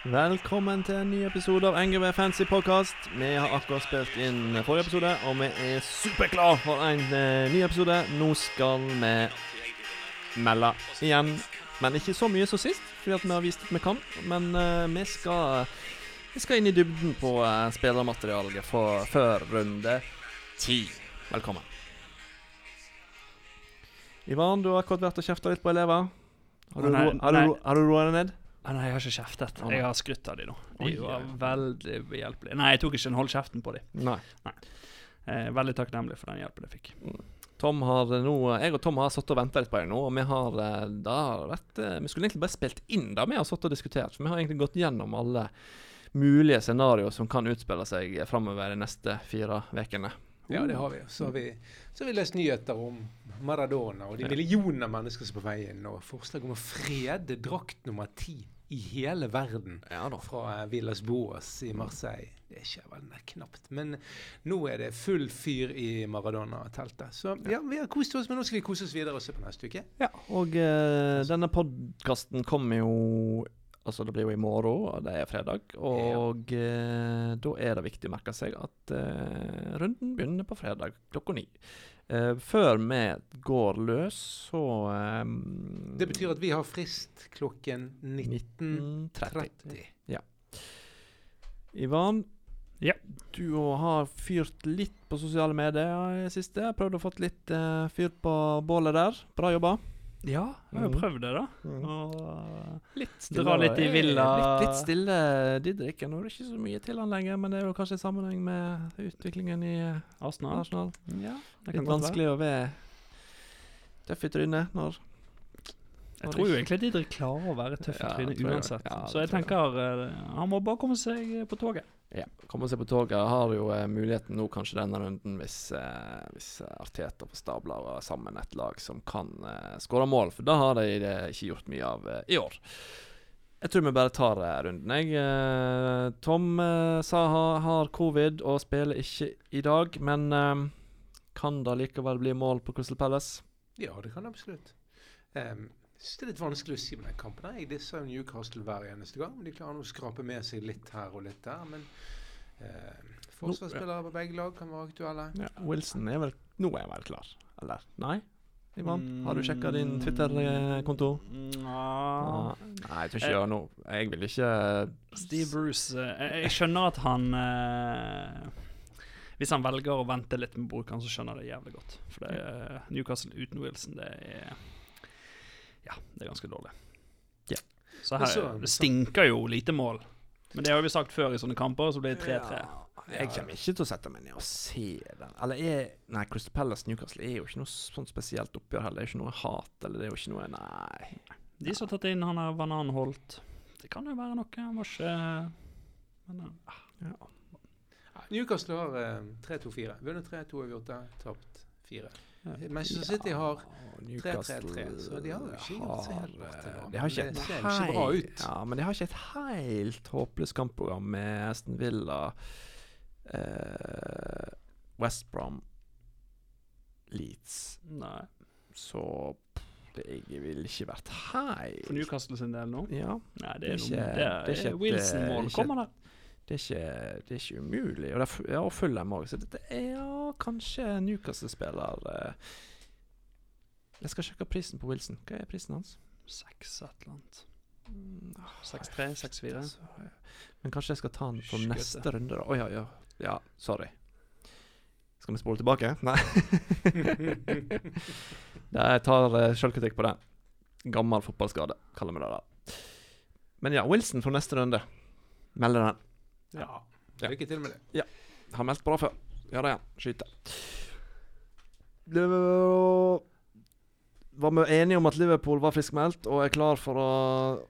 Velkommen til en ny episode av NGV Fancy Podcast. Vi har akkurat spilt inn forrige episode, og vi er superklar for en eh, ny episode. Nå skal vi melde igjen, men ikke så mye som sist, fordi at vi har vist at vi kan. Men eh, vi, skal, vi skal inn i dybden på uh, spillermaterialet for, før runde ti. Velkommen. Ivan, du har akkurat vært og kjefta litt på elever. Har du roa deg ned? Ah, nei, jeg har ikke kjeftet. Å. Jeg har skrytt av dem nå. De var ja. veldig behjelpelige. Nei, jeg tok ikke en hold kjeften på dem. Nei. nei. Eh, veldig takknemlig for den hjelpen jeg fikk. Tom har nå, Jeg og Tom har satt og venta litt på deg nå, og vi har da vært eh, Vi skulle egentlig bare spilt inn det vi har satt og diskutert, for vi har egentlig gått gjennom alle mulige scenarioer som kan utspille seg framover de neste fire ukene. Ja, det har vi. Så har vi, så har vi lest nyheter om Maradona og de millioner mennesker som er på vei inn, og forslag om å frede drakt nummer ti i hele verden Ja da. fra eh, Villas Boas i Marseille. Det er ikke vel knapt. Men nå er det full fyr i Maradona-teltet. Så ja, vi har kost oss, men nå skal vi kose oss videre også på neste uke. Ja, og uh, denne podkasten kommer jo Altså, det blir jo i morgen, og det er fredag. Og eh, da er det viktig å merke seg at uh, runden begynner på fredag klokka ni. Eh, før vi går løs, så um, Det betyr at vi har frist klokken 19.30. Ja Ivan, Ja. du har fyrt litt på sosiale medier i det siste. Prøvd å få litt uh, fyr på bålet der. Bra jobba. Ja, jeg har jo Mhm. prøvd det, da. Mm. Og Litt Dra litt i villa. Litt, litt stille Didrik. Nå er det ikke så mye til han lenger, men det er jo kanskje i sammenheng med utviklingen i Arsenal. Arsenal. Ja, det Litt kan godt være. vanskelig å være tøff i trynet når Jeg tror jo egentlig Didrik klarer å være tøff i trynet ja, uansett. Ja, Så jeg tenker jeg. eh, han må bare komme seg på toget. Ja, komme seg på toget. Har jo eh, muligheten nå kanskje denne runden hvis, eh, hvis Arteta får stabla sammen et lag som kan eh, skåre mål, for da har de det ikke gjort mye av eh, i år. Jeg tror vi bare tar eh, runden, jeg. Eh, Tom eh, Saha har covid og spiller ikke i dag, men eh, kan det likevel bli mål på Crystal Palace? Ja, det kan det absolutt. Um, synes det er litt vanskelig å si med den kampen. Jeg disser jo Newcastle hver eneste gang. men De klarer å skrape med seg litt her og litt der. Men eh, forsvarsspillere på begge lag kan være aktuelle. Ja, Wilson er vel Nå er han vel klar, eller? Nei? Ivan, har du sjekka din Mm. Twitter-konto? Ah, nei, jeg tror ikke jeg har noe Jeg vil ikke Steve Bruce eh, Jeg, jeg skjønner at han eh, Hvis han velger å vente litt med brukeren, så skjønner jeg det jævlig godt. For det er Newcastle uten Wilson, det er Ja, det er ganske dårlig. Ja. Så her så- Det stinker jo lite mål. Men det har vi sagt før i sånne kamper, så blir det 3-3. Ja, jeg kommer ikke til å sette meg ned og se den. Eller er Nei, Crystal Palace Newcastle er jo ikke noe sånn spesielt oppgjør heller. Det er ikke noe hat, eller det er jo ikke noe Nei. De som har tatt inn han der Bananholt det kan jo være noe. Han var ikke men, eh, Ja. Ja, Newcastle har uh, 3-2-4. Vunnet 3-2 og gjort det. tapt 4. Manchester City har 3-3-3, så de har jo ikke gjort seg helt bort. De har ikke Det et helt- ut. Ja, men de har ikke et helt håpløst kampprogram med Aston Villa, eh, West Brom, Leeds. Nei. Så det jeg ville ikke vært helt For Newcastle sin del nå? Ja. Nei, det Det er er, ikke- noe, det det er, er ikke Wilson-mål. Kommer der. Det er ikke, det er ikke umulig. Og, det er, ja, og Fulham òg, så dette er ja, kanskje Newcastle-spiller eh. Jeg skal sjekke prisen på Wilson. Hva er prisen hans? Seks et eller annet. Mm, ah, 6-3, 6-4. altså. Men kanskje jeg skal ta den på Skjøte. neste runde, da. Å ja, ja. Ja, sorry. Skal vi spole tilbake? Nei. Jeg tar uh, sjølkritikk på det. Gammel fotballskade, kaller vi det da. Men ja, Wilson for neste runde. Melder den. Ja. Lykke til med det. Ja. Har meldt bra før. Gjør det igjen. Skyte. Det var vi enige om at Liverpool var friskmeldt og er klar for å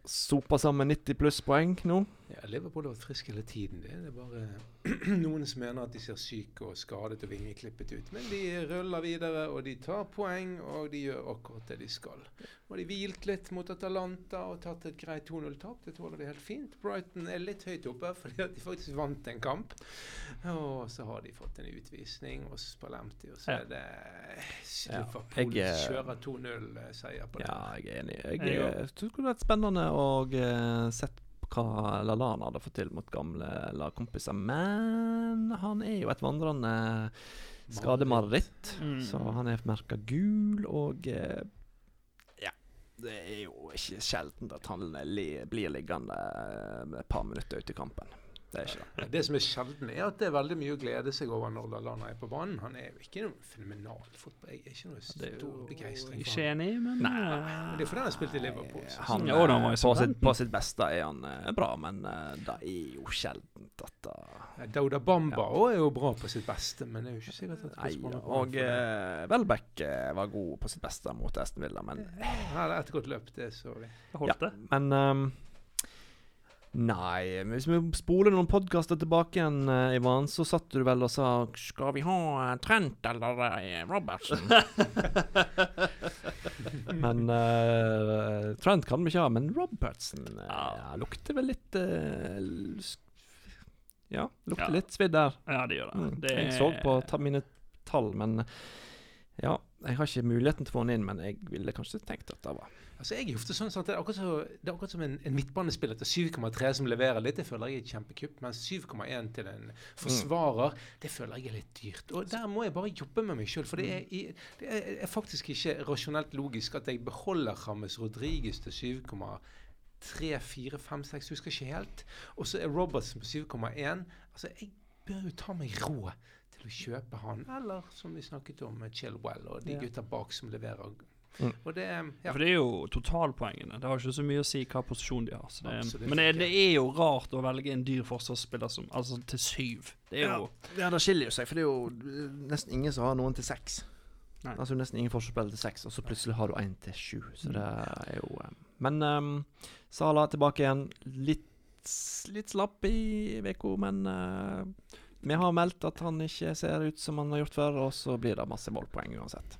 sope sammen 90 pluss poeng nå? Ja, Liverpool har vært frisk hele tiden. Det er bare noen som mener at de ser syke og skadet og vingeklippet ut. Men de ruller videre, og de tar poeng, og de gjør akkurat det de skal. Og de hvilt litt mot Atalanta og tatt et greit 2-0-tap. Det tåler de helt fint. Brighton er litt høyt oppe fordi at de faktisk vant en kamp. Og så har de fått en utvisning hos Palemti, og så er det Ja, Liverpool eh, kjører 2-0-seier på det. Ja, jeg er enig. Jeg, Jeg jeg tror det skulle vært spennende å uh, sett hva Lallana hadde fått til mot gamle lagkompiser. Men han er jo et vandrende skademareritt. Mm. Så han er merka gul, og eh, ja. Det er jo ikke sjelden at han blir liggende eh, et par minutter ute i kampen. Det er ikke det. Det som er sjelden, er at det er veldig mye å glede seg over når Lallana er på banen. Han er jo ikke noe fenomenal fotball. Jeg er ikke noe er stor begeistring for ikke ham. enig, men Nei. eh, Men Det er fordi han har spilt i Liverpool. så- Han, Ja, da var eh, på, sitt, på sitt beste er han er bra, men uh, det er jo sjeldent at det Dauda Bamba òg er jo bra på sitt beste, men det er jo ikke sikkert at Nei, ja, og han eh, Welbeck eh, var god på sitt beste mot Aston Villa, men Han hadde et godt løp, det så vi. det holdt det. Men ehm, Nei, men hvis vi spoler noen podkaster tilbake igjen, eh, Ivan, så satt du vel og sa Skal vi ha eh, Trent eller eh, Robertson? men uh, Trent kan vi ikke ha, men Robertson Ja. ja, lukter vel litt uh, Ja, lukter Ja. litt svidd der. Ja, det gjør det. Mm. det Jeg så på ta mine tall, men ja, jeg har ikke muligheten til å få han inn, men jeg ville kanskje tenkt at det var Altså, jeg er ofte sånn at Det er akkurat, så, det er akkurat som en, en midtbanespiller til 7,3 som leverer litt. Det føler jeg er et kjempekupp. Mens 7,1 til en forsvarer, det føler jeg er litt dyrt. Og der må jeg bare jobbe med meg sjøl. For det er, i, det er, faktisk ikke rasjonelt logisk at jeg beholder James Rodriguez til 7,3, 4, 5, 6, husker ikke helt. Og så er Robertsen på 7,1. Altså, jeg bør jo ta meg råd til å kjøpe han, eller som vi snakket om, Chilwell og de gutta bak som leverer. Mm. Og det Ja. ja. For det er jo totalpoengene. Det har ikke så mye å si hva posisjon de har. Så det, men det, det er jo rart å velge en dyr forsvarsspiller som Altså til syv. Det er jo Ja, det skiller jo seg, for det er jo eh, nesten ingen som har noen til seks. Nei. Altså nesten ingen forsvarsspillere til seks, og så plutselig har du én til sju. Så det er jo um. Men um, Sala tilbake igjen. Litt, litt slapp i uka, men uh, vi har meldt at han ikke ser ut som han har gjort før, og så blir det masse målpoeng uansett.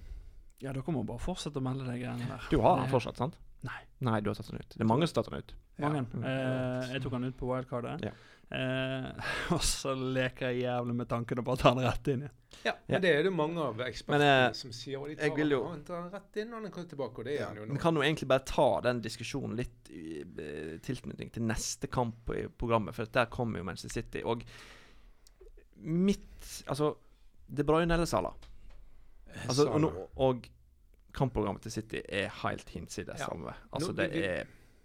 Ja, dere må bare fortsette å melde de greiene der. Du har den fortsatt, sant? Nei. Nei, du har tatt den ut. Det er mange som har tatt den ut. Mange. Ja. Eh, jeg tok den ut på wildcardet. Ja. Eh, og så leker jeg jævlig med tankene på å ta den rett inn igjen. Ja, Ja. men det er det mange av ekspertene Men, eh, som sier. Og de tar, jo- den, rett inn, og den kommer tilbake. Og det gjør han jo Vi kan jo egentlig bare ta den diskusjonen litt i eh, tilknytning til neste kamp i programmet, for der kommer jo Manchester City. Og mitt Altså, det er Bruyne eller Salah? Altså, og, nå- og kampprogrammet til City er helt hinsides Ja. samme. Altså, det er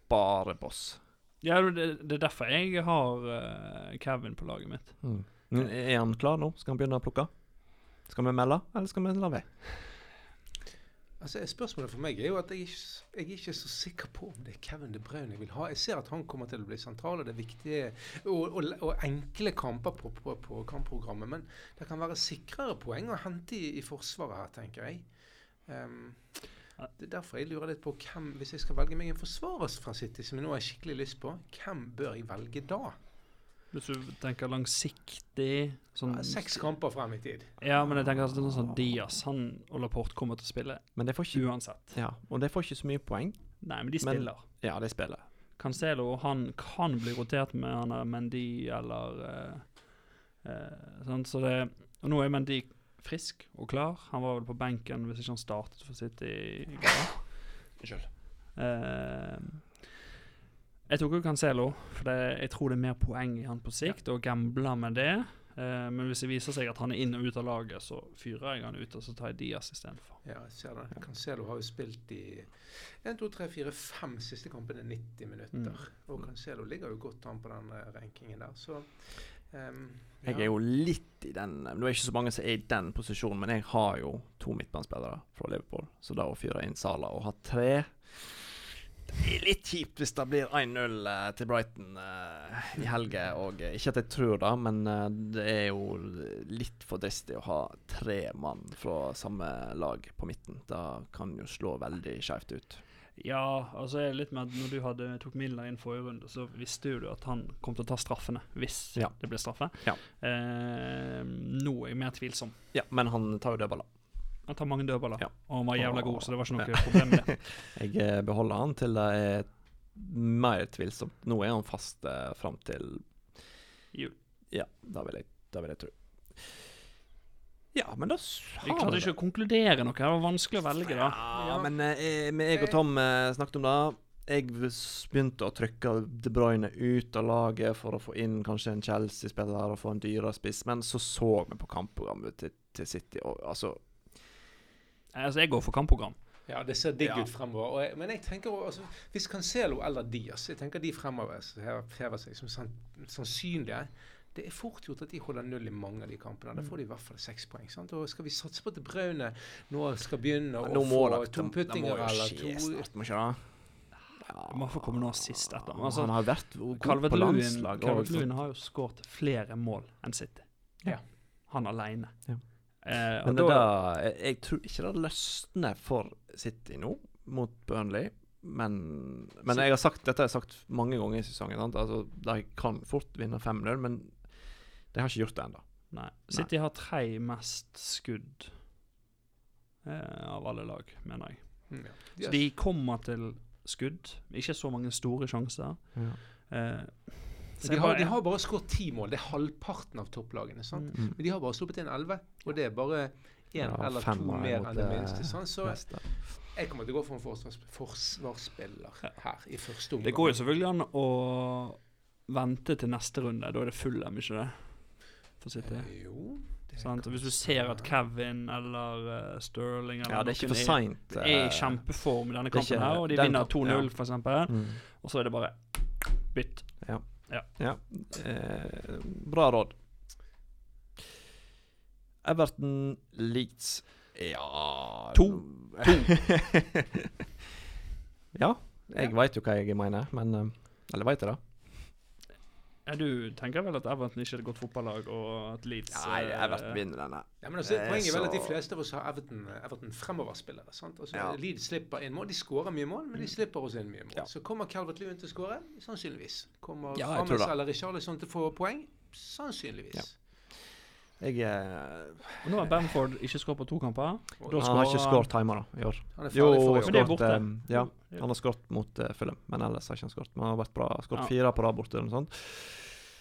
bare boss. Ja, det, det er derfor jeg har uh, Kevin på laget mitt. Mm. Er han klar nå? Skal han begynne å plukke? Skal vi melde, eller skal vi la være? Altså, Spørsmålet for meg er jo at jeg, jeg er ikke så sikker på om det er Kevin De Bruyne jeg vil ha. Jeg ser at han kommer til å bli sentral, og det er viktige og, og, og enkle kamper på, på, på kampprogrammet. Men det kan være sikrere poeng å hente i, i forsvaret her, tenker jeg. Um, det er derfor jeg lurer litt på hvem Hvis jeg skal velge meg en forsvarer fra City, som jeg nå har skikkelig lyst på, hvem bør jeg velge da? Hvis du tenker langsiktig sånn, Ja, Seks kamper frem i tid. Ja, men jeg tenker at sånn som Diaz han og Laporte kommer til å spille Men det får ikke uansett. Ja, og det får ikke så mye poeng. Nei, men de Men- Ja, de spiller. Cancelo han kan bli rotert med han er Mendy eller eh, eh, sånn, Så det, Og nå er Mendy frisk og klar. Han var vel på benken hvis ikke han startet for City i går. Unnskyld. Eh, jeg tok jo Cancelo, for det, jeg tror det er mer poeng i han på sikt, og gambler med det. Uh, men hvis det viser seg at han er inn og ut av laget, så fyrer jeg han ut, og så tar jeg Diaz istedenfor. Ja, jeg ser det. Cancelo har jo spilt i 1, 2, 3, 4, 5 siste kampene 90 minutter. Mm. Og Cancelo ligger jo godt an på den eh, rankingen der, så ehm, Jeg er jo litt i den Nå er det ikke så mange som er i den posisjonen, men jeg har jo to midtbanespillere fra Liverpool. Så da å fyre inn Sala og ha tre er litt kjipt hvis det blir 1-0 eh, til Brighton eh, i helga. Eh, ikke at jeg tror det, men det er jo litt for dristig å ha tre mann fra samme lag på midten. Det kan jo slå veldig skjevt ut. Ja, altså jeg er litt med at når du hadde, tok Miller inn forrige runde, så visste jo du at han kom til å ta straffene hvis Ja. det ble straffe. Ja. Eh, nå er jeg mer tvilsom. Ja, men han tar jo dødballer. Han tar mange dødballer, Ja. og han var jævla god, så det var ikke noe ja. problem med det. Jeg eh, beholder han til det er mer tvilsomt. Nå er han fast eh, fram til Jul. Ja, da vil jeg, da vil jeg tro. Ja, men da Vi klarte ikke det. å konkludere noe, det var vanskelig å velge da. Ja, men eh, jeg og Tom eh, snakket om det. jeg begynte å trykke De Bruyne ut av laget for å få inn kanskje en Chelsea-spiller og få en dyrere spiss, men så så vi på kampprogrammet til, til City, og altså Altså, jeg går for kampprogram. Ja, det ser digg Ja. ut fremover. Og jeg, men jeg tenker også, altså, hvis Cancelo eller Diaz jeg tenker de fremover så hever, seg som sann, sannsynlige Det er fort gjort at de holder null i mange av de kampene. Da får de i hvert fall seks poeng. sant? Og skal vi satse på at Braune nå skal begynne å få det- to det- puttinger Det må jo eller to snart, må ikke det? Det må få komme nå sist etter. Altså, han har vært god på Calvert-Lewin landslag. Calvert-Lewin har jo skåret flere mål enn City. Ja. Han alene. Ja. Eh, Men da, da, jeg, jeg tror ikke det løsner for City nå, mot Burnley. Men, men jeg har sagt, dette har jeg sagt mange ganger i sesongen. Sant? Altså, de kan fort vinne 5-0, men de har ikke gjort det ennå. nei. City har tre mest skudd eh, av alle lag, mener jeg. Mm, ja. Så de kommer til skudd. Ikke så mange store sjanser. Eh, så de, har, de har bare skåret ti mål. Det er halvparten av topplagene. sant? Mm. Men de har bare sluppet inn elleve, og det er bare én Ja, eller to er mer enn det det minste. sant? Så neste. jeg kommer til å gå for en forsvars, forsvarsspiller her i første omgang. Det går jo selvfølgelig an å vente til neste runde. Da er det Fulham, ikke det? For City. Eh, Jo. Sant? Hvis du ser at Kevin eller uh, Sterling eller Ja, det er ikke for sent, er i kjempeform i denne er kampen, ikke- her, og de vinner 2-0, ja. eksempel. Mm. Og så er det bare bytt. Ja. Eh, bra råd. Everton Leeds Ja To. ja. Jeg veit jo hva jeg mener, men eh, Eller veit jeg det? Ja, du tenker vel at Everton ikke er et godt fotballag, og at Leeds Nei, eh, Everton vinner denne. Ja, men altså, Eh, Poenget er vel at de fleste av oss har Everton, Everton fremoverspillere. sant? Altså, Ja. Leeds slipper inn mål. De skårer mye mål, men de slipper også inn mye mål. Ja. Så kommer Calvert Lewin til å skåre? Sannsynligvis. Kommer Ja, det. eller Richarlison til å få poeng? Sannsynligvis. Jeg eh, Og nå har Bamford ikke skåret på to kamper. Da Han har ikke skåret timer da, i år. Han er Jo, for skåret Ja, han har skåret mot uh, Fulham, men ellers har ikke han skåret. Men han har vært bra. Skåret Ja. fire på rad borte eller noe sånt.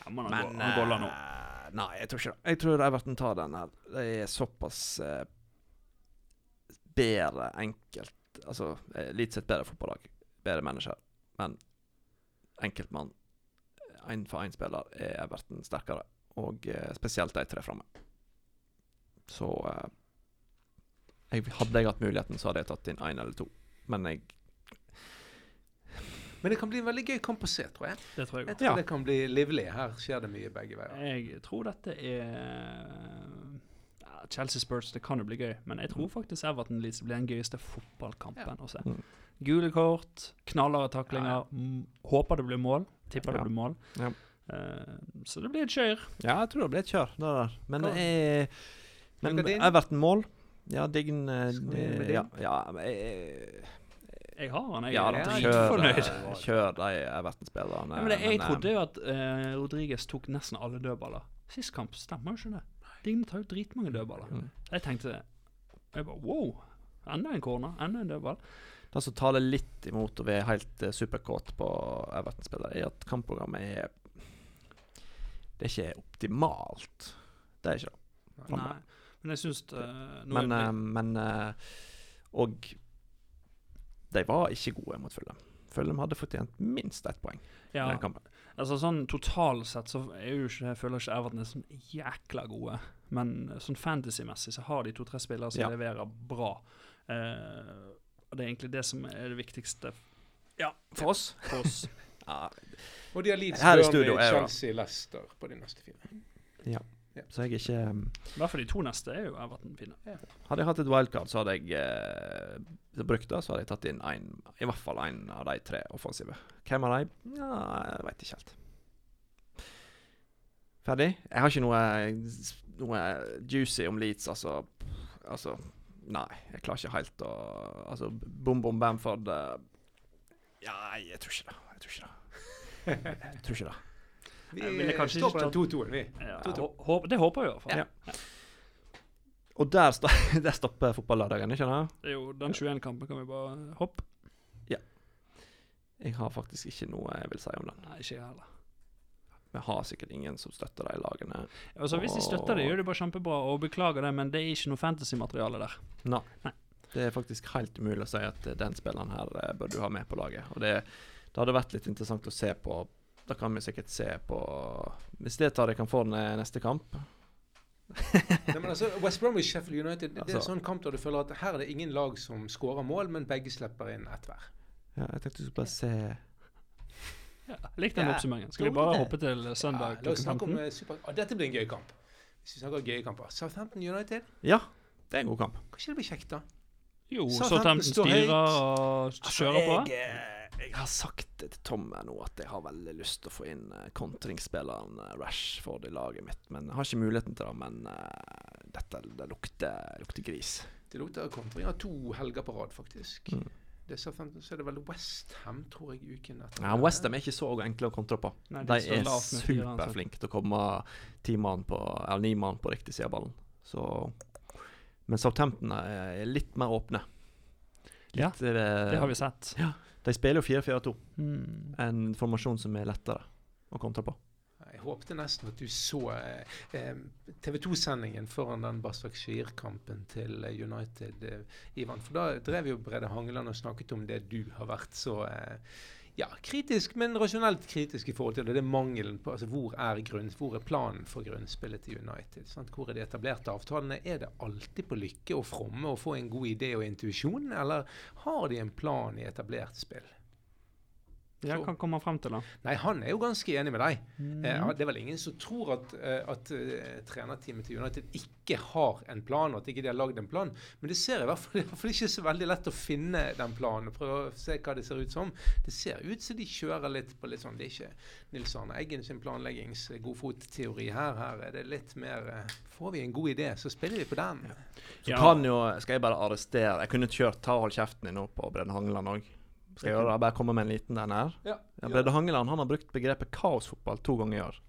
Ja, men han, Men går, han nå. eh, Nei, jeg tror ikke det. Jeg tror Everton tar den her. Det er såpass uh, bedre enkelt Altså er bedre fotballag. Bedre mennesker. Men enkeltmann, én for én spiller, er Everton sterkere. Og eh, spesielt de tre framme. Så eh, jeg, Hadde jeg hatt muligheten, så hadde jeg tatt inn én eller to. Men jeg Men det kan bli en veldig gøy kamp å se, tror jeg. Det tror jeg Jeg tror Ja. det kan bli livlig. Her skjer det mye begge veier. Jeg tror dette er Chelsea Spurs, det kan jo bli gøy, men jeg tror faktisk Everton Leeds blir den gøyeste fotballkampen å se. Mm. Gule kort, knallharde taklinger. Ja. Håper det blir mål. Tipper Ja. det blir mål. Eh, så det blir et kjør. Ja, jeg tror det blir et kjør. Det der. Men, jeg, men Lukker? Everton-mål Ja, Dign eh, ja, ja, jeg, Jeg har han, jeg ja, da, jeg er eh, kjør de Everton-spillerne. Ja, jeg men, trodde jo at uh, Rodriguez tok nesten alle dødballer. Sist kamp stemmer jo ikke det. Digne tar jo dritmange dødballer. Mm. Jeg tenkte jeg bare, Wow! Enda en corner, enda en dødball. Det som taler litt imot å være helt uh, superkåt på Everton-spillere, er at kampprogrammet er Det er ikke optimalt. Det er ikke det. Nei, men jeg syns uh, Men, uh, men uh, Og de var ikke gode mot Fulham. Fulham hadde fortjent minst ett poeng i ja, den kampen. altså sånn Totalt sett så er jo ikke, jeg føler ikke Everton er sånn jækla gode. Men eh, sånn fantasy-messig så har de to-tre spillere som Ja. leverer bra. Eh, og det er egentlig det som er det viktigste Ja, For oss. for oss. Ja, Og de har Leeds, Burnley, Chelsea, Leicester på de neste fire. så jeg er ikke um, I hvert fall de to neste er jo Everton fine. Hadde jeg hatt et wildcard, så hadde jeg eh, brukt det. Så hadde jeg tatt inn en, i hvert fall én av de tre offensive. Hvem av de? Ja, jeg veit ikke helt. Ferdig? Jeg har ikke noe, noe juicy om Leeds, altså. Altså Nei, jeg klarer ikke helt å Altså, bom, bom, Bamford eh, Ja, jeg tror ikke det. Jeg tror ikke det. Jeg tror ikke det. Vi står på den 2-2-en, vi. Ja, To, to. hå- håp, det håper jeg i hvert fall. Ja. Og der, sta der stopper fotballørdagen, ikke sant? Er jo den 21-kampen kan vi bare hoppe. Jeg har faktisk ikke noe jeg vil si om den. Nei, ikke jeg heller. Vi har sikkert ingen som støtter de lagene. Altså, hvis de støtter det, gjør de bare kjempebra, og beklager det, men det er ikke noe fantasy-materiale der. Nei. Nei. Det er faktisk helt umulig å si at eh, den spilleren her eh, bør du ha med på laget. Og det, det hadde vært litt interessant å se på. Da kan vi sikkert se på Hvis det tar det kan få den eh, neste kamp. Nei, men altså, West Bromwich Sheffield United det er en Altså- sånn kamp der du føler at her er det ingen lag som skårer mål, men begge slipper inn ett hver. Ja, jeg tenkte du skulle bare se Ja, Lik den Ja, oppsummeringen. Skal vi bare hoppe til søndag Ja, klokken om 15? eh, super... Ah, dette blir en gøy kamp. Hvis vi snakker om gøye kamper. Southampton United, Ja, det er en god kamp. kanskje det blir kjekt, da? Jo, Southampton Southampton styrer og kjører på. jeg, eh, jeg har sagt det til Tom nå at jeg har veldig lyst til å få inn uh, kontringsspilleren eh, Rashford i laget mitt. Men jeg har ikke muligheten til det. Men uh, dette det lukter, lukter gris. Det lukter kontring av to helger på rad, faktisk. Mm. Det er Southampton, så er det vel Westham, tror jeg, uken etter. Ja, Westham er ikke så enkle å kontre på. Nei, De er ansatte. superflinke til å komme ti mann på, eller ni mann på riktig side av ballen. Så Men Southampton er er litt mer åpne. Ja, Litt, ja, Det har vi sett. De spiller jo 4-4-2, Mm. en formasjon som er lettere å kontre på. Jeg håpte nesten at du så eh, eh, TV 2-sendingen foran den Basakshir-kampen til eh, United, eh, Ivan. For da drev jo Brede Hangeland og snakket om det du har vært så eh, ja, kritisk, men rasjonelt kritisk i forhold til det. Det er mangelen på altså hvor er, grunn, hvor er planen for grunnspillet til United? Sant? Hvor er de etablerte avtalene? Er det alltid på lykke og fromme å få en god idé og intuisjon, eller har de en plan i etablert spill? Ja, hva kommer han frem til, da? Nei, han er jo ganske enig med deg. Mm. Eh, det er vel ingen som tror at, eh, at eh, trenerteamet til United ikke har en plan, og at ikke de har lagd en plan. Men det ser i hvert fall, i hvert fall ikke så veldig lett å finne den planen. Prøve å se hva det ser ut som. Det ser ut som de kjører litt på litt sånn Det er ikke Nils Arne Eggen sin planleggings-godfot-teori her. Her er det litt mer Får vi en god idé, så spiller vi på den. Så Ja. kan jo Skal jeg bare arrestere Jeg kunne kjørt Ta hold kjeften din nå på Brenn Hangeland òg. Skal jeg gjøre det? Bare komme med en liten den her? Ja, Ja, Brede Hangeland han har brukt begrepet kaosfotball to ganger i år.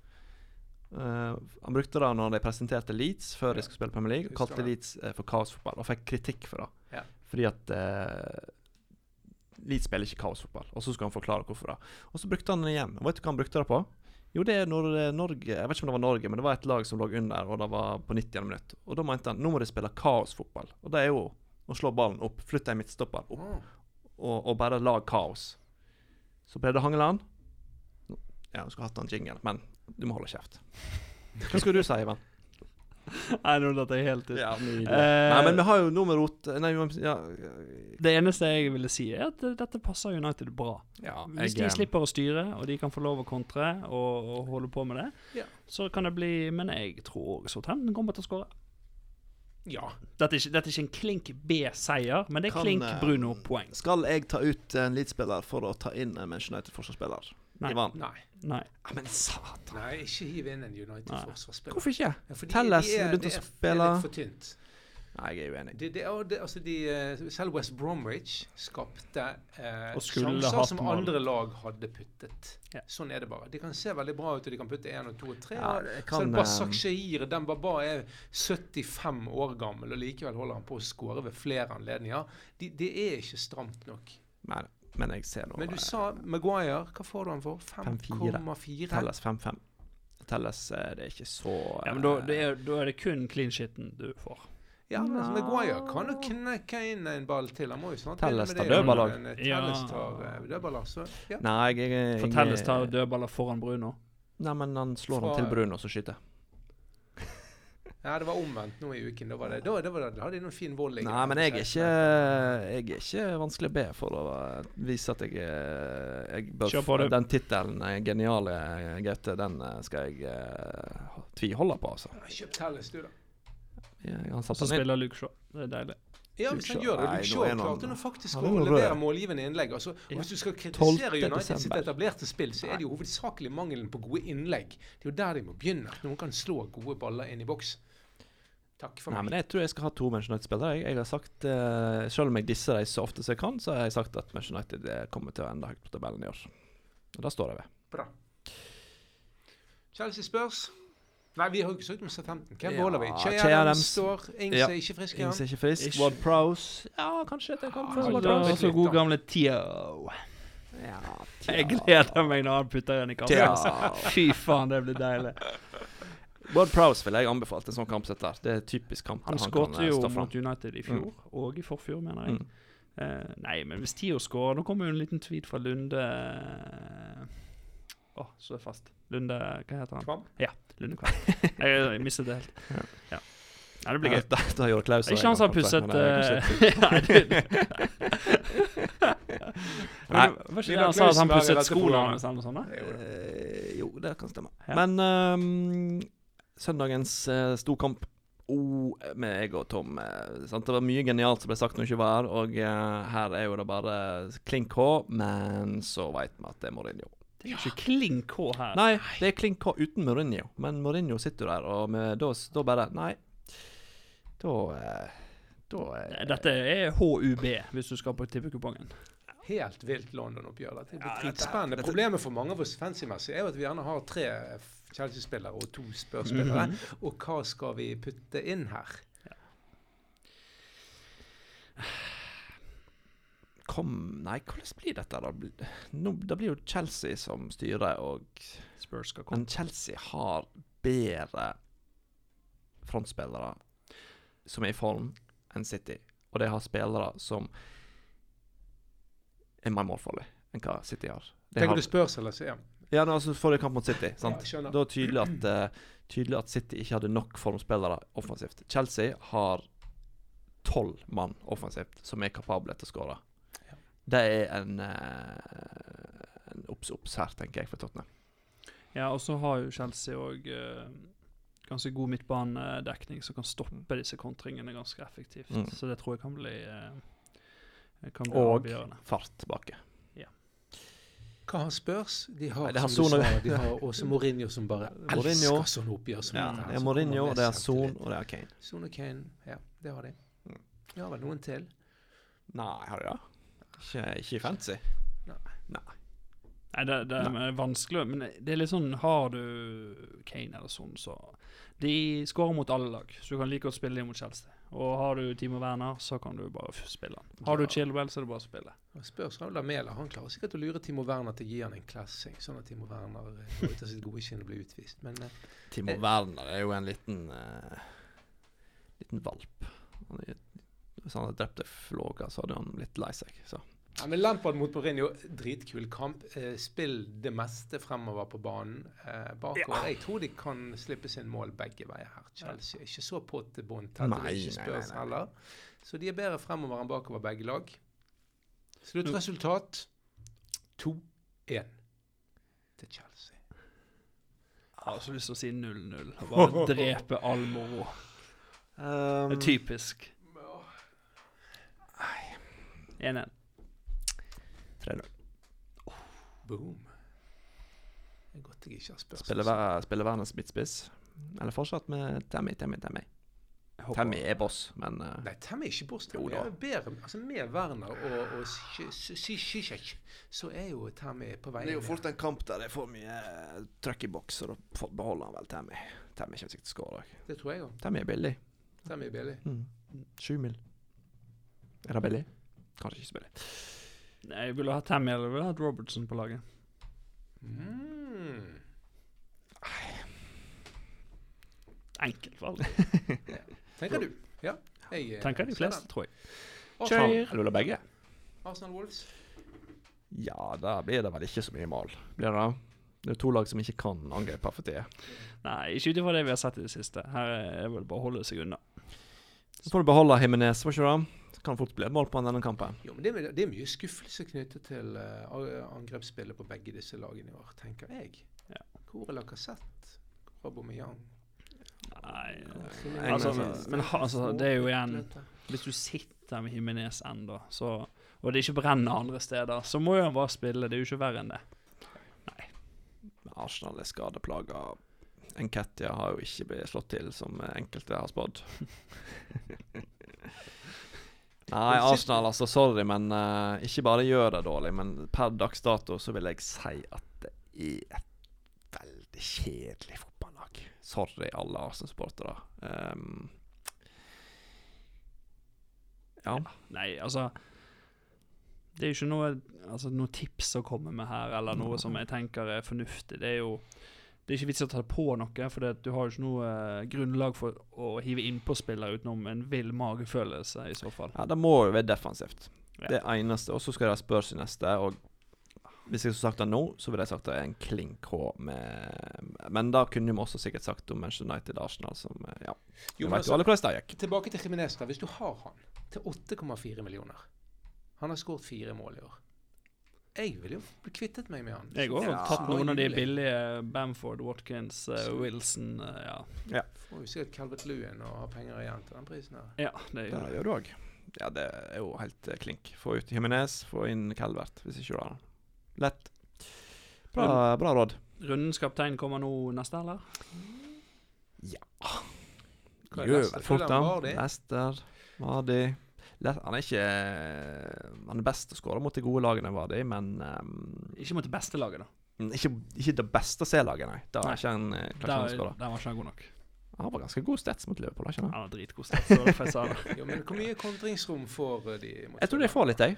Uh, han brukte det når de presenterte Leeds før Ja. de skulle spille Premier League. og Kalte. Leeds uh, for kaosfotball, og fikk kritikk for det. Ja. Fordi at uh, Leeds spiller ikke kaosfotball. Og så skulle han forklare hvorfor det. Og så brukte han det igjen. Og vet du hva han brukte det på? Jo, det er når Norge Jeg vet ikke om det var Norge, men det var et lag som lå under, og det var på 90. minutt. Og da mente han nå må de spille kaosfotball. Og det er jo å slå ballen opp, flytte en midtstopper opp, Ah. Og, og bare lag kaos. Så Brede Hangeland Ja, du skulle hatt en jingle, men du må holde kjeft. Hva skulle du si, Ivan? Nei, nå datt jeg helt ut. Ja. Eh, Nei, men vi har jo noe med rot Nei, ja, Det eneste jeg ville si, er at dette passer United bra. ja Hvis de slipper å styre, og de kan få lov å kontre og, og holde på med det, Ja. så kan det bli Men jeg tror òg Southampton kommer til å skåre. Ja. Dette er ikke, dette er ikke en klink B-seier, men det er Kan, klink eh, Bruno-poeng. Skal jeg ta ut en Leeds-spiller for å ta inn en Manchester United-forsvarsspiller? Nei. Ivan? Nei. Nei. Ja, men satan. Nei, ikke hiv inn en United-forsvarsspiller. Hvorfor ikke? Ja, Telles begynte å spille. Det er litt for tynt. Nei, jeg er uenig. De, de, altså de, eh, selv West Bromwich skapte eh, sjanser som andre lag hadde puttet. Ja. Sånn er det bare. De kan se veldig bra ut, og de kan putte én og to og tre. Ja, kan, selv eh, Basak Shahir, den Baba er 75 år gammel, og likevel holder han på å skåre ved flere anledninger. De, det er ikke stramt nok. Men, men jeg ser nå Men du eh, sa Maguire, hva får du han for? 5,4? Telles 5-5. Telles eh, det er ikke så Ja, men da, eh, det er, da er det kun clean shitten du får. Ja, men no. Maguire kan jo knekke inn en ball til. Han må jo snart Telles tar det. dødballer. Eh. Telles tar eh, dødballer, så ja. Nei, jeg, jeg, jeg Fortelles tar dødballer foran Bruno. Nei, men han slår Fra- han til Bruno, så skyter. Ja, det var omvendt nå i uken. Da, var det, da, det var det, da hadde de noen fin volley. Nei, men jeg er ikke Jeg er ikke vanskelig å be for å eh, vise at jeg, eh, jeg bør Kjør på, få- Den tittelen, eh, 'Geniale Gaute', den eh, skal jeg uh, tviholde på, altså. Kjøp Telles, du, da. Så spiller Luke Shaw. Det er deilig. Ja, hvis han gjør det. Luke Shaw klarte nå faktisk å er levere målgivende innlegg. Altså, og Hvis du skal kritisere United sitt etablerte spill, så er det jo hovedsakelig mangelen på gode innlegg. Det er jo der de må begynne. Noen kan slå gode baller inn i boks. Takk for meg. Nei, men jeg tror jeg skal ha to Manchester United-spillere. Jeg, jeg har sagt, uh, Selv om jeg disser dem så ofte som jeg kan, så har jeg sagt at Manchester United eh, kommer til å ende høyt på tabellen i år. Og da står jeg ved. Bra. Chelsea spørs. Nei, vi har jo ikke sagt om Southampton. Hvem Ja, beholder vi? Che Che Adams står. Ings Ja. er ikke frisk Ings er ikke frisk. Ward Prowse Ja, kanskje det kan få Ward Prowse. Og så god gamle Tio. Ja, Jeg gleder meg når han putter den i Ja. Fy faen, det blir deilig. Ward Prowse ville jeg anbefalt en sånn kamp sett der. Det er typisk kamp. Han han skåret jo mot United i fjor, og i forfjor, mener jeg. Mm. Uh, nei, men hvis Tio skårer Nå kommer jo en liten tweet fra Lunde Å, så er fast. Lunde Hva heter han? Kvam? Ja. Lunde Kvam. jeg, jeg mistet det helt. Ja. Ja. Nei, det blir gøy. Da, da gjorde Klaus Ikke han som har pusset Nei, han sa at han pusset skoene eller noe sånt? Jo. Eh, jo, det kan stemme. Ja. Men um, søndagens uh, storkamp oh, med jeg og Tom eh, sant? Det var mye genialt som ble sagt når det ikke var her, og eh, her er jo det bare klink H, men så veit vi at det er Mourinho. Det er ikke kling K her. Nei, det er kling K uten Mourinho, men Mourinho sitter jo der, og med, da, da bare Nei. Da eh, Da eh, Dette er HUB, hvis du skal på tippekupongen. Helt vilt London-oppgjør. Dette blir Ja, dritspennende. dette- Problemet for mange av oss fancy-messig er jo at vi gjerne har tre Chelsea-spillere og to spørsspillere. Mm -hmm. Og hva skal vi putte inn her? Kom Nei, hvordan blir dette, da? Nå, det blir jo Chelsea som styrer, og Spurs skal komme. Men Chelsea har bedre frontspillere som er i form, enn City. Og de har spillere som er mer målfarlige enn hva City har. De Tenker har du Spurs eller CM? ja, altså forrige kamp mot City. Sant? Ja, da er tydelig at, eh, tydelig at City ikke hadde nok formspillere offensivt. Chelsea har tolv mann offensivt som er kapable til å skåre. Ja. Det er en, eh, en obs-obs her, tenker jeg, for Tottenham. Ja, og så har jo Chelsea òg ganske god midtbanedekning som kan stoppe disse kontringene ganske effektivt. Mm. Så det tror jeg kan bli eh, kan bli Og avgjørende. fart tilbake. Hva har spørs? De har, Nei, har som du Son sa, de har også Mourinho som bare Mourinho. elsker sånne oppgjør som Ja, det er som Mourinho, det er. Son, og det er Kane. Son og Kane, ja, det har de. Mm. De har vel noen til? Nei, har de det? Ikke, ikke fancy. Nei, det, det er vanskelig, men det er litt sånn Har du Kane eller sånn, så De skårer mot alle lag, så du kan like godt spille dem mot Chelsea. Og har du Timo Werner, så kan du bare spille han. Har du. Chilwell, så er det bare å spille. Spørs jo Lamela. Han klarer sikkert å lure Timo Werner til å gi han en klassing, sånn at Timo Werner eh, går ut av sitt gode skinn og blir utvist. Men eh, Timo Eh. Werner er jo en liten eh, Liten valp. Han er, hvis han hadde drept ei så hadde han blitt lei seg. Så. Ja, men Lampard mot Mourinho, dritkul kamp. Eh, spill det meste fremover på banen. Eh, bakover. Jeg tror de kan slippe sin mål begge veier her. Chelsea er ikke så på til bånn. tett, og ikke nei. heller. Så de er bedre fremover enn bakover, begge lag. Sluttresultat 2-1 til Chelsea. Jeg har også lyst til å si 0-0. Bare drepe all moro. Um, typisk. 1-1. 3-0. Boom. Det er godt jeg ikke har spørsmål. Spiller, Ver- spiller midtspiss? Eller fortsatt med Tammy, Tammy, Tammy? Tammy er boss, men uh, Nei, Tammy er ikke boss. Jo Tammy da. er bedre. Altså, med Werner og, og Zizek så er jo Tammy på vei det er jo fort en kamp der det er for mye eh, trøkk i boks, og da beholder han vel Tammy. Tammy kommer sikkert til å skåre. Det tror jeg òg. Tammy er billig. Tammy er billig. Mm. Sju mil. Er det billig? Kanskje ikke så billig. Nei, Jeg ville ha Tammy eller ville hatt Robertson på laget. Mm. Enkelt valg. Tenker du? Ja. Jeg, eh, Tenker de fleste, tror jeg. Kjør! Eller vil begge? Arsenal Wolves. Ja, da blir det vel ikke så mye mål. Blir det det? Det er to lag som ikke kan angripe for tida. Nei, ikke ut ifra det vi har sett i det siste. Her er det vel bare å holde seg unna. Så får du beholde Himinez, var ikke du? Kan fort bli et mål på denne kampen. Jo, men det, er- det er mye skuffelse knyttet til uh, angrepsspillet på begge disse lagene i år, tenker jeg. Ja. Hvor er Lacassette? Aubameyang? Nei, ja. altså, men- altså, det er jo igjen Hvis du sitter med Himinez ennå, og det ikke brenner andre steder, så må jo han bare spille. Det er jo ikke verre enn det. Arsenal er skadeplaga. Enketia har jo ikke blitt slått til, som enkelte har spådd. Nei, Arsenal, altså. Sorry, men uh, ikke bare gjør det dårlig, men per dags dato så vil jeg si at det er et veldig kjedelig fotballag. Sorry, alle Arsenal-sportere. Um, ja. Nei, altså Det er jo ikke noe, altså, noe tips å komme med her, eller noe som jeg tenker er fornuftig. Det er jo det er ikke vits i å ta det på noe, for det, du har jo ikke noe eh, grunnlag for å hive innpå spillere utenom en vill magefølelse, i så fall. Ja, Det må jo være defensivt. Ja. Det eneste. Og så skal de spørre sin neste. Og hvis jeg skulle sagt det nå, så ville jeg sagt det er en klink H med Men da kunne vi også sikkert sagt om Manchester United Arsenal, som eh, Ja, Jo, men jo altså, alle hvordan det gikk. tilbake til Jimenez. da. Hvis du har han til 8,4 millioner Han har skåret fire mål i år. Jeg ville jo bli kvittet meg med han. Jeg har Ja. tatt noen av de billige Bamford, Watkins, uh, Wilson uh, ja. Får jo sikkert Calvert Lewin og har penger igjen til den prisen her. ja, det gjør det. gjør du òg. Ja, det er jo helt uh, klink. Få ut Jimenez, få inn Calvert, hvis ikke du har han. Lett. Bra, bra råd. Rundens kaptein kommer nå neste, eller? Ja. Gjør vel fort, da. Lester, Vardy? Han er ikke Han er best til å skåre mot de gode lagene, var de, men um, Ikke mot det beste laget, da. ikke, ikke det beste C-laget, nei. Da Nei. er ikke han eh, Der, han der var ikke han god nok. Han var ganske god stats mot Liverpool, ikke Han var dritgod stats. så derfor jeg sa det. Jo, men hvor mye kontringsrom får eh, de? mot Jeg tror de får litt, jeg.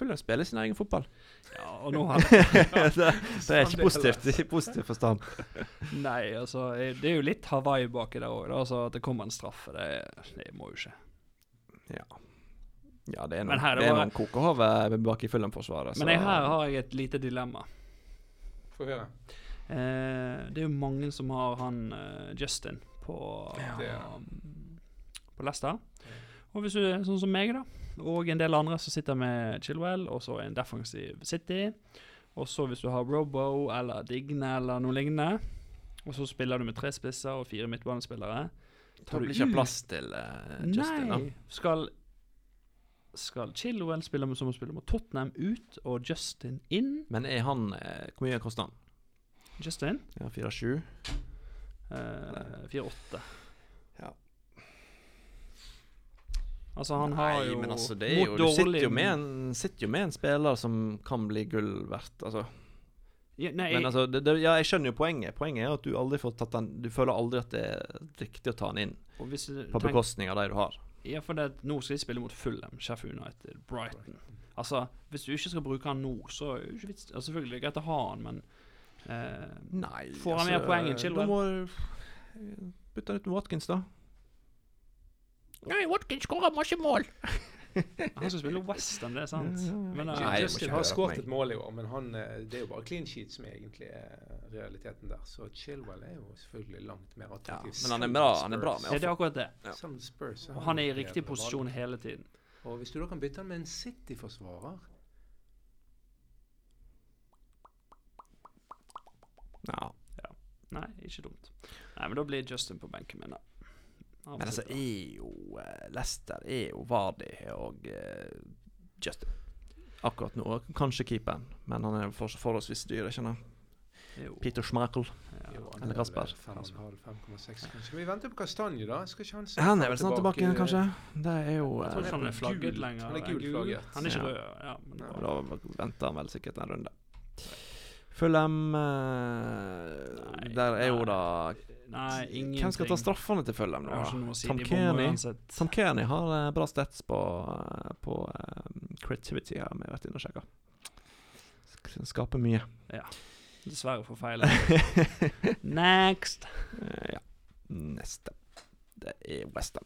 Fulham spiller sin egen fotball. Ja, og nå har det, det er ikke positivt i positiv forstand. Nei, altså eh, Det er jo litt Hawaii baki der òg. Altså, at det kommer en straffe, det, det må jo ikke. Ja. Ja, det er noen, det er noen kokehove bak i Fulham-forsvaret. Men jeg, her har jeg et lite dilemma. Få høre. Eh, det er jo mange som har han eh, Justin på, um, på Leicester. Og hvis du er sånn som meg, da, og en del andre som sitter med Chilwell, og så en defensiv City, og så hvis du har Robo eller Digne eller noe lignende, og så spiller du med tre spisser og fire midtbanespillere Tar du ikke plass til uh, Justin, Nei. Skal skal Chilwell spille med som å spille mot Tottenham ut og Justin inn? Men er han eh, Hvor mye koster han? Justin? Ja, 4-7? Eh, 4-8. Ja. Altså, han har jo men altså, det er jo, du sitter jo, med en, sitter jo med en spiller som kan bli gull verdt, altså. ja, Nei, Men altså, det, det, ja, jeg skjønner jo poenget. Poenget er at du aldri får tatt den Du føler aldri at det er riktig å ta den inn på bekostning av de du har. Ja, for det, nå skal de spille mot Fulham, Sheffield United, Brighton. Altså, hvis du ikke skal bruke han nå, så er det ikke vits altså, Selvfølgelig er det greit å ha han, men eh, Nei Får han mer poeng enn Chilwell? Da må du bytte han ut med Watkins, da. Nei, Watkins skårer masse mål! han skal spille Westham, det er sant. Ja, ja, ja. Nei, eh, må Justin har skåret et mål i år, men han, eh, det er jo bare clean sheet som egentlig er realiteten der. Så Chilwell er jo selvfølgelig langt mer Ja, men han er bra, han er bra med ja, det er akkurat det. Ja. Spurs, han Og han er i riktig posisjon hele tiden. Og hvis du da kan bytte han med en City-forsvarer Ja. Nei, ikke dumt. Nei, men da blir Justin på benken min, da. Men altså, er jo eh, Leicester er jo Vardi og uh, Justin. Akkurat nå. Kanskje keeperen, men han er for, forholdsvis dyr. ikke sant? Peter Schmeichel. Ja. Eller er Kasper. 5,6. Skal vi vente på Kastanje, da? Skal ikke han se Han er vel snart tilbake tilbake, kanskje? Det er jo Jeg tror eh, ikke han er flagget gul. lenger. Han er gul flagget. Han er ikke Ja. rød, ja. Men Nei. Da venter han vel sikkert en runde. Fulham M Nei, Der er jo da nei, ingenting. Hvem skal ta straffene til Fulham nå? si. Tom Kearney. Tom Kearney har uh, bra stats på, uh, på uh, creativity, Her, vi vært inne og sjekka. Sk- Skaper mye. Ja. Dessverre for feil. Next! Ja. Neste. Det er Westham.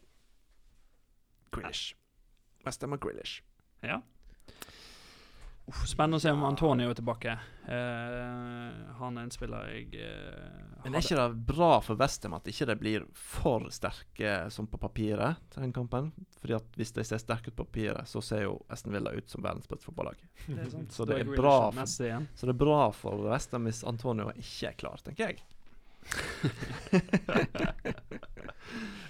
Grealish. Westham og Grealish. Ja. Uff, spennende å se om Antonio er tilbake. Uh, han er en spiller jeg eh, Men er ikke det bra for Westham at ikke de blir for sterke som på papiret til den kampen? Fordi at hvis de ser sterke ut på papiret, så ser jo Aston Villa ut som verdens beste fotballag. Det sant. Så det er bra for- Så det er bra for Westham hvis Antonio ikke er klar, tenker jeg.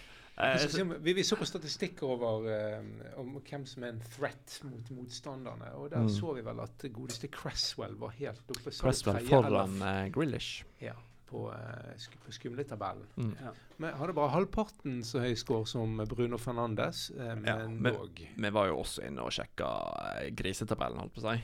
Eh, Vi, vi, så på statistikk over uh, om hvem som er en threat mot motstanderne. Og der Mm. så vi vel at godeste Cresswell var helt oppe. Cresswell foran uh, Grealish. Ja, på, uh, sk på skumletabellen. Mm. ja. Men hadde bare halvparten så høy score som Bruno Fernandes, eh, men Ja, vi. Vi var jo også inne og sjekka eh, grisetabellen, holdt på å si.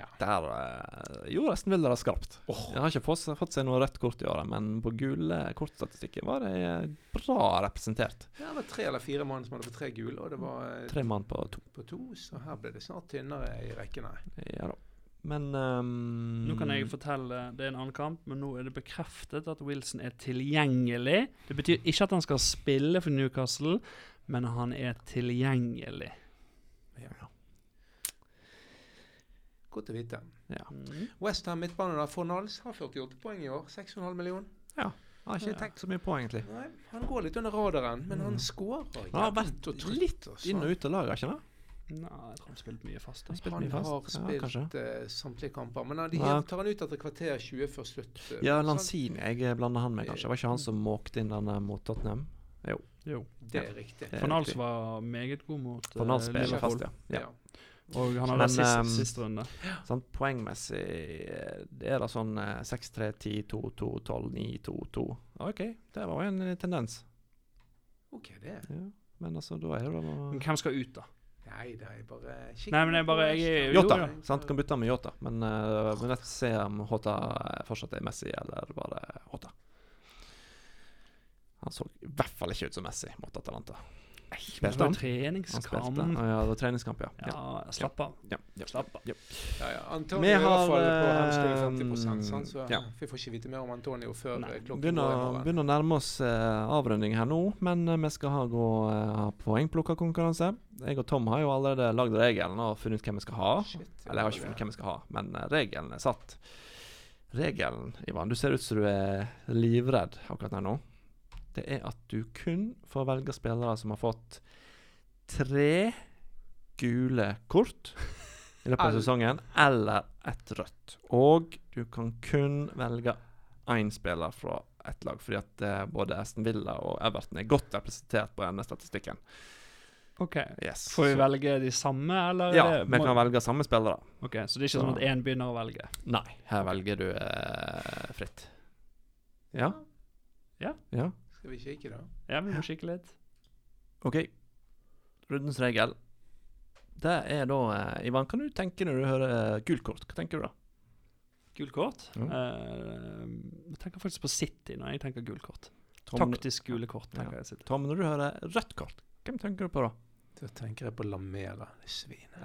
Ja. Der uh, gjorde Aston Villa det skarpt. Oh. Jeg har ikke fått, fått seg noe rødt kort i året, men på gule kortstatistikken var de eh, bra representert. Det var tre eller fire mann som hadde fått tre gule, og det var eh, Tre mann på to. på to, så her ble det snart tynnere i rekkene. Ja da. Men um, Nå kan jeg fortelle Det er en annen kamp, men nå er det bekreftet at Wilson er tilgjengelig. Det betyr ikke at han skal spille for Newcastle, men han er tilgjengelig. Godt å vite. Ja. Mm. Westham midtbane da, Fornals har 48 poeng i år. 6,5 millioner. Har ikke tenkt så mye på, egentlig. Nei, han går litt under radaren, men han Mm. skårer. Han har vært litt. Inn og ut av laget, ikke det? Nei, jeg tror han spilte mye fast. Han Han mye fast. har Ja, uh, spilt eh, samtlige kamper, men han, de ja. tar han ut etter kvarter 20 før slutt. Uh, Ja? Lanzini. Jeg blander han med, kanskje. Var ikke han som måkte inn denne mot Tottenham? Jo. Det er riktig. Det er Fornals riktig. var meget god mot uh, eh, Liverpool. fast, ja. ja. Ja. Og han har vært sist, ehm, siste runde. Sånn, poengmessig eh, det er da sånn eh, 6-3, 10, 2, 2, 12, 9, 2, 2. OK, det var jo en eh, tendens. OK, det. Ja. Men altså, da er det da hvem skal ut, da? Nei, det er bare kikker Nei, men jeg bare- jeg, jeg- Ham. jo, Jota. ja. Sant, kan bytte med Jota, men uh, vi nødt til å se om Jota eh, fortsatt er Messi, eller bare Hota. Han så i hvert fall ikke ut som Messi mot Atalanta. Det Spilte var han? treningskamp. Han spilte. Å ja, det var treningskamp, ja. Ja, slapp av. ja. ja. Slapp av. Ja, ja. Antonio Vi er i hvert har, fall på hamstring 50 sant? så vi får ikke vite mer om Antonio før Nei. eh, klokken Begynner, begynner å nærme oss uh, avrunding her nå, men uh, vi skal ha, gå, uh, poengplukkerkonkurranse. Jeg og Tom har jo allerede lagd regelen og funnet ut hvem vi skal ha. Shit, Eller jeg har ikke funnet hvem vi skal ha, men uh, regelen er satt. Regelen, Ivan, du ser ut som du er livredd akkurat her nå. Det er at du kun får velge spillere som har fått tre gule kort i løpet av sesongen, eller ett rødt. Og du kan kun velge én spiller fra ett lag, fordi at eh, både Aston Villa og Everton er godt representert på denne statistikken. OK. Yes. Får vi velge de samme, eller? Ja, vi kan velge samme spillere. Ok, Så det er ikke Så- sånn at én begynner å velge? Nei, her velger du eh, fritt. Ja? Ja. Ja. Skal vi kikke, da? Ja, vi må kikke litt. OK. Rundens regel. Det er da eh, Ivan, kan du tenke når du hører eh, gult kort? Hva tenker du da? Gult kort? Mm. Eh, jeg tenker faktisk på City når jeg tenker gult kort. Tom, Taktisk gule kort. tenker Ja. jeg City. Tom, når du hører rødt kort, hvem tenker du på da? Da tenker jeg på Lamela, det svinet.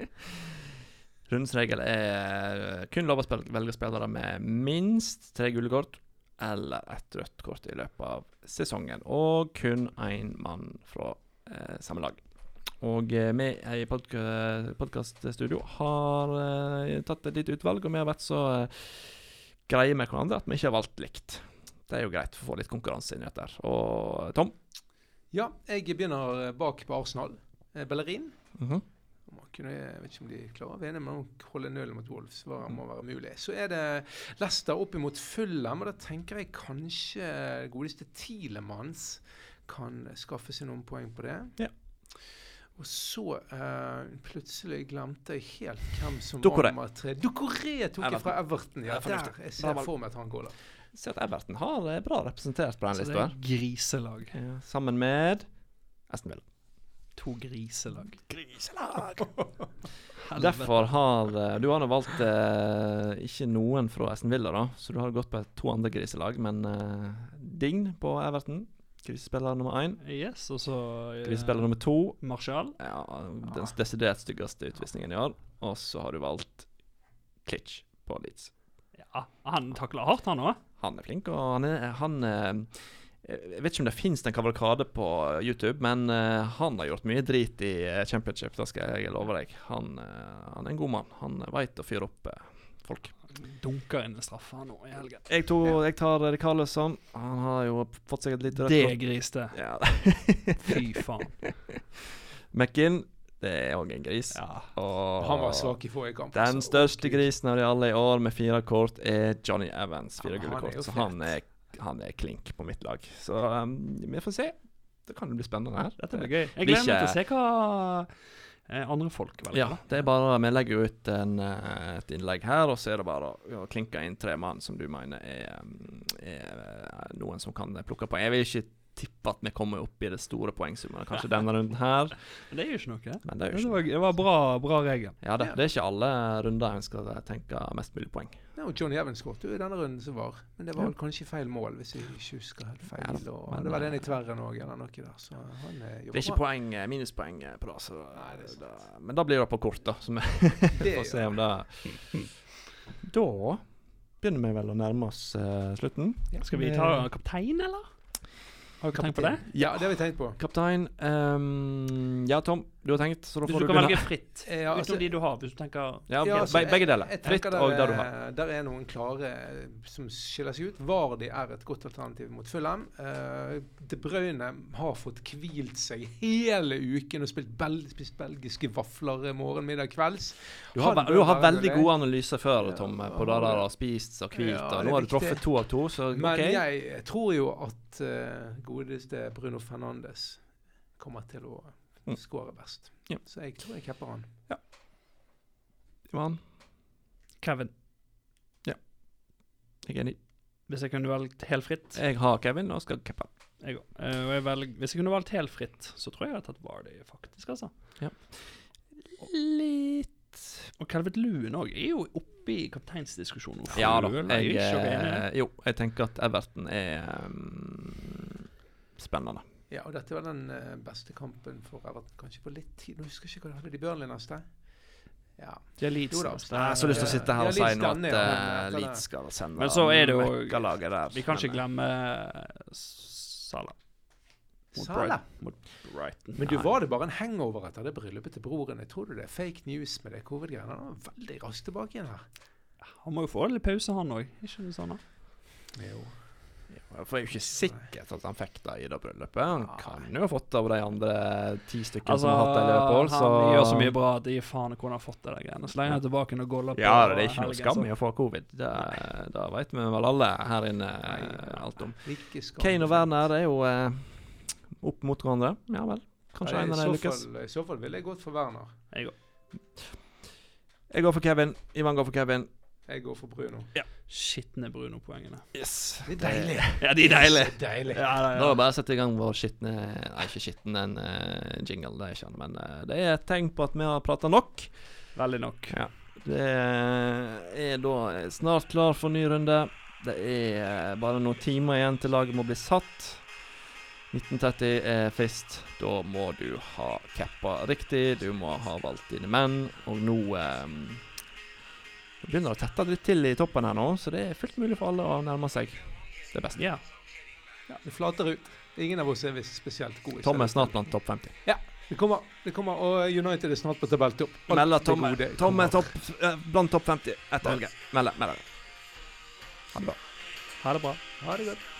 Rundens regel er kun lov å velge spillere med minst tre gule kort eller et rødt kort i løpet av sesongen, og kun én mann fra eh, samme lag. Og eh, vi i podka podkaststudio har eh, tatt et lite utvalg, og vi har vært så eh, greie med hverandre at vi ikke har valgt likt. Det er jo greit for å få litt konkurranse inn i dette. Og Tom? Ja, jeg begynner eh, bak på Arsenal. Eh, Mm Mhm. Man kunne, jeg vet ikke om de klarer å vinne, men å holde nullen mot Wolves hva må være mulig. Så er det Leicester opp imot Fulham, og da tenker jeg kanskje godeste Tilemanns kan skaffe seg noen poeng på det. Ja. Og så uh, plutselig glemte jeg helt hvem som Doucouré. var nummer tre. Doucouré tok jeg fra Everton. Ja, der. Jeg ser valg. for meg at han går der. Ser at Everton har det bra representert på den Så det lista. er griselag. Ja, sammen med Aston Villa. To griselag. Griselag! Derfor har eh, Du har valgt eh, ikke noen fra Aston Villa, da, så du har gått på to andre griselag. Men eh, Dign på Everton, grisespiller nummer én. Yes, og så eh, Grisespiller nummer to. Martial. Ja, Den desidert styggeste utvisningen i år. Og så har du valgt Klitsch på Leeds. Ja, han takler hardt, han òg. Han er flink, og han er han, eh, Jeg vet ikke om det fins en kavalkade på YouTube, men eh, han har gjort mye drit i eh, championship, det skal jeg love deg. Han, eh, han er en god mann. Han veit å fyre opp folk. Dunker inn en straffe han i helgen. Jeg, to, jeg tar Rikarlesson. Han har jo fått seg et lite rødt Det griste. Ja. Fy faen. McInn, det er òg en gris. Ja. Han var svak i forrige kamp. Den altså. største grisen av de alle i år med fire kort er Johnny Evans. Fire Ja, gule kort. Så han er, han er klink på mitt lag. Så um, vi får se. Det kan jo bli spennende her. Dette blir gøy. Jeg gleder meg til å se hva eh, andre folk velger. Ja, det er bare Vi legger ut en, eh, et innlegg her, og så er det bare å klinke inn tre mann som du mener er, um, er eh, noen som kan plukke på. Jeg vil ikke tippe at vi kommer opp i det store poengsummet kanskje denne runden her, Men det er jo ikke noe. men det er jo Det var, det var bra, bra regel. Ja, det, det er ikke alle runder en skal tenke mest mulig poeng. Ja, og Johnny Evans skåret jo i denne runden som var, men det var vel kanskje feil mål, hvis jeg ikke husker helt feil. Ja da, og men, det var den i eh, tverren òg, eller noe der. Så han eh, Det er ikke poeng, eh, minuspoeng eh, på det. Så Nei, det da, men da blir det på kort, da. Så vi får se om det Da begynner vi vel å nærme oss uh, slutten. Skal vi ta kaptein, eller? Har vi tenkt på det? Ja, det har vi tenkt på. Kaptein um, Ja, Tom, du har tenkt, så da Hvis får du du kan begynne. velge fritt. Ja, altså- Utenom de du har, hvis du tenker Ja, Ja, be- altså, begge deler. jeg Fritt der, og der du har. Der er noen klare eh, som skiller seg ut. Vardi er et godt alternativ mot Fulham. Uh, De Bruyne har fått hvilt seg hele uken og spilt bel spist belgiske vafler morgen, middag, kvelds. Du har, Han du har veldig gode analyser før, Ja, Tom, på det der har spist og hvilt. Ja, og nå har du truffet to av to, så Men jeg tror jo at uh, godeste Bruno Fernandes kommer til å Mm. skåre best. Ja. Så jeg tror jeg capper han. Ivan, Kevin. jeg er enig. Hvis jeg kunne valgt helt fritt. Jeg har Kevin og skal cappe. Jeg òg. Uh, velg, hvis jeg kunne valgt helt fritt, så tror jeg jeg hadde tatt Vardy, faktisk. altså. Litt Og Calvet Lewin òg er jo oppe i kapteinsdiskusjonen. Ja da. Jeg, Jeg, eh, jo, jeg tenker at Everton er um, spennende. Ja, og dette var den eh, beste kampen for Everton kanskje på litt tid. Nå husker jeg ikke hva de hadde de Burnley neste. Ja. Det er Leeds. Da. Jeg har så lyst til å sitte her og si nå at eh, det- Leeds skal sende Men så er det jo- Vi kan ikke glemme Sala. Salah mot. Brighton. Mot Brighton. Men du, var det bare en hangover etter det bryllupet til broren? Jeg tror du det er fake news med det covid-greiene? Han var veldig raskt tilbake igjen her. Han må jo få litt pause, han òg. Ikke det sånn? da? Jo. For det er jo ikke sikkert at han fikk det i det bryllupet. Han kan jo ha fått det av de andre ti stykkene Altså, som har hatt det i han Så gjør så mye bra at de faen han har fått det der greiene. Han er tilbake og goller på Ja, det er ikke noe skam i å få covid. Det, det vet vi vel alle her inne Nei, eh, alt om. Kane og Werner er jo eh, opp mot hverandre. Ja vel. Kanskje en av så dem lykkes. fall- I så fall ville jeg gått for Werner. Jeg òg. Jeg går for Kevin. Ivan går for Kevin. Jeg går for Bruno. Skitne Bruno-poengene. Yes. De er deilige. Ja, de er deilige. Yes, deilig. Ja, Da er ja, det bare å sette i gang vår skitne Nei, ikke skitten, en uh, jingle. Det er ikke han, men uh, det er et tegn på at vi har prata nok. Veldig nok. Ja. Det er da snart klar for ny runde. Det er bare noen timer igjen til laget må bli satt. 1930 er frist. Da må du ha cappa riktig, du må ha valgt dine menn, og nå eh, Det begynner å tette litt til i toppen her nå, så det er fullt mulig for alle å nærme seg det beste. Ja. Ja, det flater ut. Ingen av oss er visst spesielt gode. Tom er snart blant topp 50. Det kommer, det kommer, og United er snart på tabelltopp. Melder Tom, Tom er topp, eh, blant topp 50 etter helgen. Melder. Ha det bra. Ha det bra. Ha det godt.